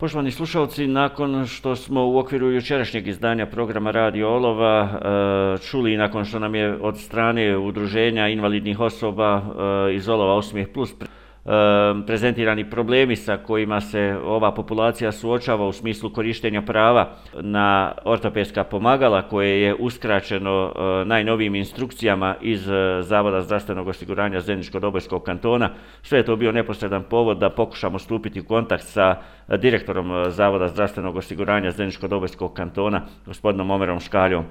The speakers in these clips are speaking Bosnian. Poštovani slušalci, nakon što smo u okviru jučerašnjeg izdanja programa Radio Olova e, čuli nakon što nam je od strane udruženja invalidnih osoba e, iz Olova Osmijeh Plus pre prezentirani problemi sa kojima se ova populacija suočava u smislu korištenja prava na ortopedska pomagala koje je uskraćeno e, najnovijim instrukcijama iz e, Zavoda zdravstvenog osiguranja Zeničko-Dobojskog kantona. Sve je to bio neposredan povod da pokušamo stupiti u kontakt sa direktorom e, Zavoda zdravstvenog osiguranja Zeničko-Dobojskog kantona, gospodinom Omerom Škaljom.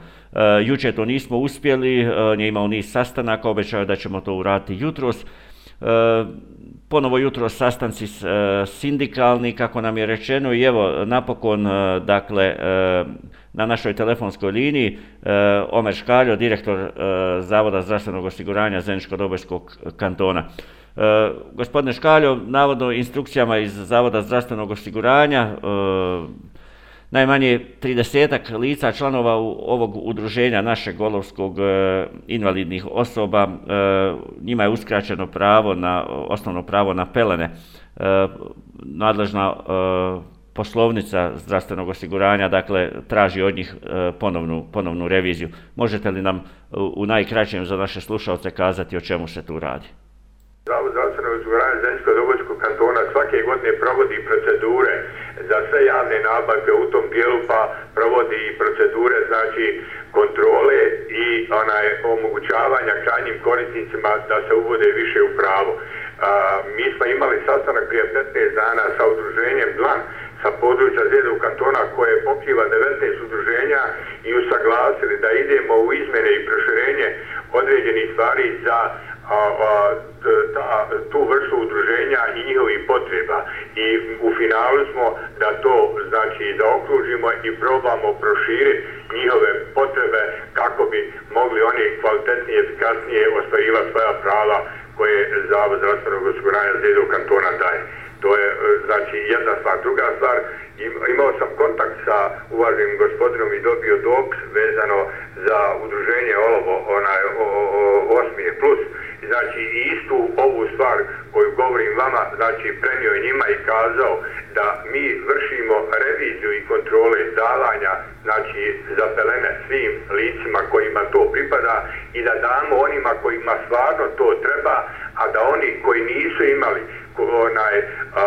Juče to nismo uspjeli, nije imao ni sastanaka, obećao da ćemo to urati jutros ponovo jutro sastanci s, e, sindikalni, kako nam je rečeno, i evo napokon, e, dakle, e, na našoj telefonskoj liniji, e, Omer Škaljo, direktor e, Zavoda zdravstvenog osiguranja Zeničko-Dobojskog kantona. E, gospodine Škaljo, navodno instrukcijama iz Zavoda zdravstvenog osiguranja, e, najmanje 30-ak lica članova u, ovog udruženja našeg golovskog e, invalidnih osoba. E, njima je uskraćeno pravo na, osnovno pravo na pelene. E, nadležna e, poslovnica zdravstvenog osiguranja, dakle, traži od njih e, ponovnu, ponovnu reviziju. Možete li nam u, u najkraćem za naše slušalce kazati o čemu se tu radi? E, godine u Zvoranju Zemljskog dobočkog kantona svake godine provodi procedure za sve javne nabavke u tom dijelu, pa provodi i procedure, znači kontrole i onaj, omogućavanja krajnjim korisnicima da se uvode više u pravo. A, mi smo imali sastanak prije 15 dana sa udruženjem DLAN sa područja Zvijedu kantona koje pokriva 19 udruženja i usaglasili da idemo u izmene i proširenje određenih stvari za a, a, i njihovih potreba i u finalu smo da to znači da okružimo i probamo proširiti njihove potrebe kako bi mogli oni kvalitetnije i efikasnije ostvarivati svoja prava koje Zavod zdravstvenog osiguranja zvijedu kantona daje. To je e, znači jedna stvar. Druga stvar, imao sam kontakt sa uvaženim gospodinom i dobio dopis vezano za udruženje Olovo, onaj o, o, o, Osmije Plus, znači i istu ovu stvar koju govorim vama, znači premio je njima i kazao da mi vršimo reviziju i kontrole davanja, znači za pelene svim licima kojima to pripada i da damo onima kojima stvarno to treba, a da oni koji nisu imali onaj a, a,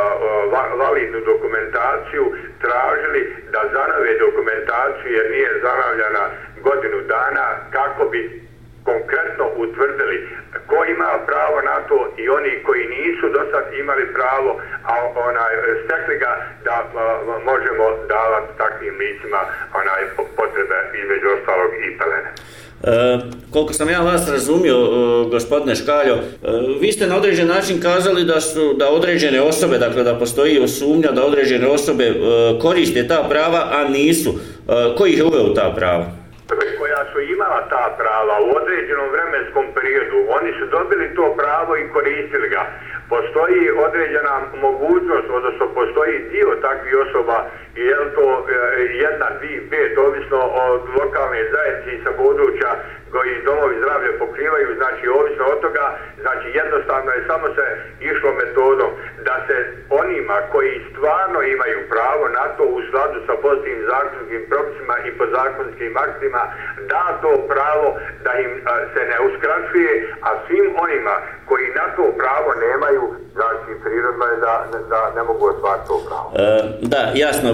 va, validnu dokumentaciju tražili da zanove dokumentaciju jer nije zanavljana godinu dana kako bi konkretno utvrdili ko ima pravo na to i oni koji nisu do sad imali pravo a onaj stekli ga da a, možemo davati takvim licima onaj potrebe između ostalog i pelene. E, koliko sam ja vas razumio, e, gospodine Škaljo, e, vi ste na određen način kazali da su da određene osobe, dakle da postoji sumnja da određene osobe e, koriste ta prava, a nisu. E, koji je uveo ta prava? E, su imala ta prava u određenom vremenskom periodu, oni su dobili to pravo i koristili ga. Postoji određena mogućnost, odnosno postoji dio takvih osoba, je to e, jedna, dvi, pet, ovisno od lokalne zajednice i sa područja koji domovi zdravlje pokrivaju, znači ovisno od toga, znači jednostavno je samo se išlo metodom da se onima koji stvarno imaju pravo na to u sladu sa pozitivnim zakonskim propisima i po zakonskim aktima da to pravo da im a, se ne uskraćuje, a svim onima koji na to pravo nemaju znači prirodno je da, da ne mogu ostvariti to pravo. E, da, jasno.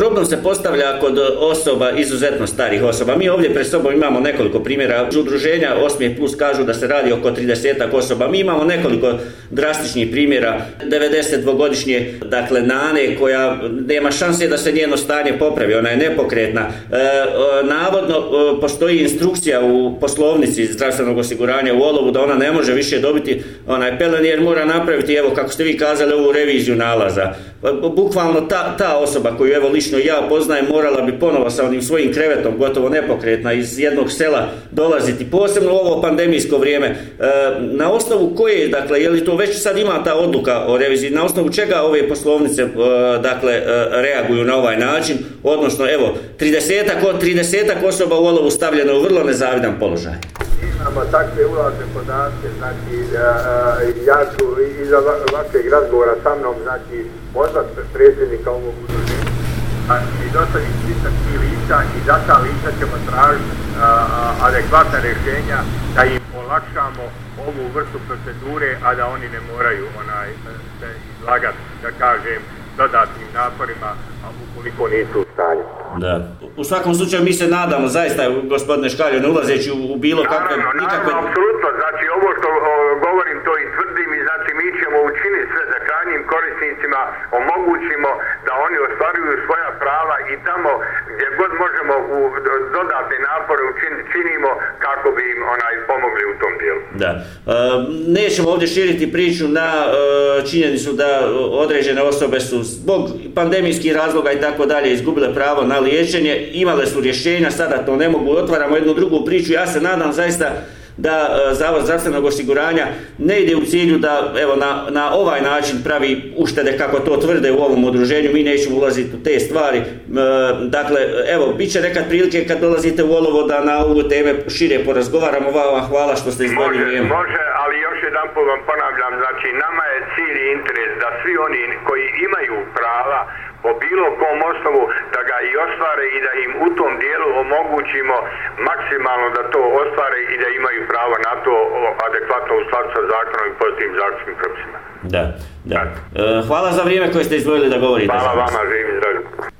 Problem se postavlja kod osoba izuzetno starih osoba. Mi ovdje pred sobom imamo nekoliko primjera primjera iz udruženja 8 plus kažu da se radi oko 30 osoba. Mi imamo nekoliko drastičnih primjera. 92-godišnje, dakle, nane koja nema šanse da se njeno stanje popravi, ona je nepokretna. E, e navodno, e, postoji instrukcija u poslovnici zdravstvenog osiguranja u olovu da ona ne može više dobiti onaj pelen jer mora napraviti, evo, kako ste vi kazali, ovu reviziju nalaza. E, bukvalno ta, ta osoba koju evo lično ja poznajem morala bi ponovo sa onim svojim krevetom gotovo nepokretna iz jednog sela dolaziti, posebno u ovo pandemijsko vrijeme. E, na osnovu koje, dakle, je li to već sad ima ta odluka o reviziji, na osnovu čega ove poslovnice, e, dakle, e, reaguju na ovaj način, odnosno, evo, 30-ak 30 osoba u olovu stavljeno u vrlo nezavidan položaj imamo takve ulazne podatke, znači, ja ću iza vašeg razgovora sa mnom, znači, možda predsjednika ovog a pa i dostavim spisak tih lica i za ta lica ćemo tražiti adekvatna rješenja da im olakšamo ovu vrstu procedure, a da oni ne moraju onaj, se izlagati, da kažem, dodatnim naporima a ukoliko nisu u stanju. Da. U svakom slučaju mi se nadamo, zaista, gospodine Škalje, ne ulazeći u bilo kakve... Naravno, nikakve... naravno, apsolutno. Znači, ovo što o, govorim, to i tvrdim i znači, mi ćemo učiniti sve za krajnjim korisnicima, omogućimo da oni ostvaruju svoja prava i tamo gdje god možemo u dodatne napore učinimo kako bi im onaj pomogli u tom dijelu. Da. E, nećemo ovdje širiti priču na e, činjenicu da određene osobe su zbog pandemijskih razloga i tako dalje izgubile pravo na liječenje, imale su rješenja, sada to ne mogu, otvaramo jednu drugu priču, ja se nadam zaista da e, Zavod zdravstvenog osiguranja ne ide u cilju da evo, na, na ovaj način pravi uštede kako to tvrde u ovom odruženju, mi nećemo ulaziti u te stvari. E, dakle, evo, bit će nekad prilike kad dolazite u Olovo da na ovu teme šire porazgovaramo. Vama hvala što ste izbogli može, vrijeme. Može, ali još jedan po vam ponavljam, znači nama je cilj i interes da svi oni koji imaju prava po bilo kom osnovu da ga i ostvare i da im u tom dijelu omogućimo maksimalno da to ostvare i da imaju pravo na to adekvatno u sladu sa zakonom i pozitivnim zakonskim propisima. Da, da. E, hvala za vrijeme koje ste izvojili da govorite. Hvala vama, živim zdravim.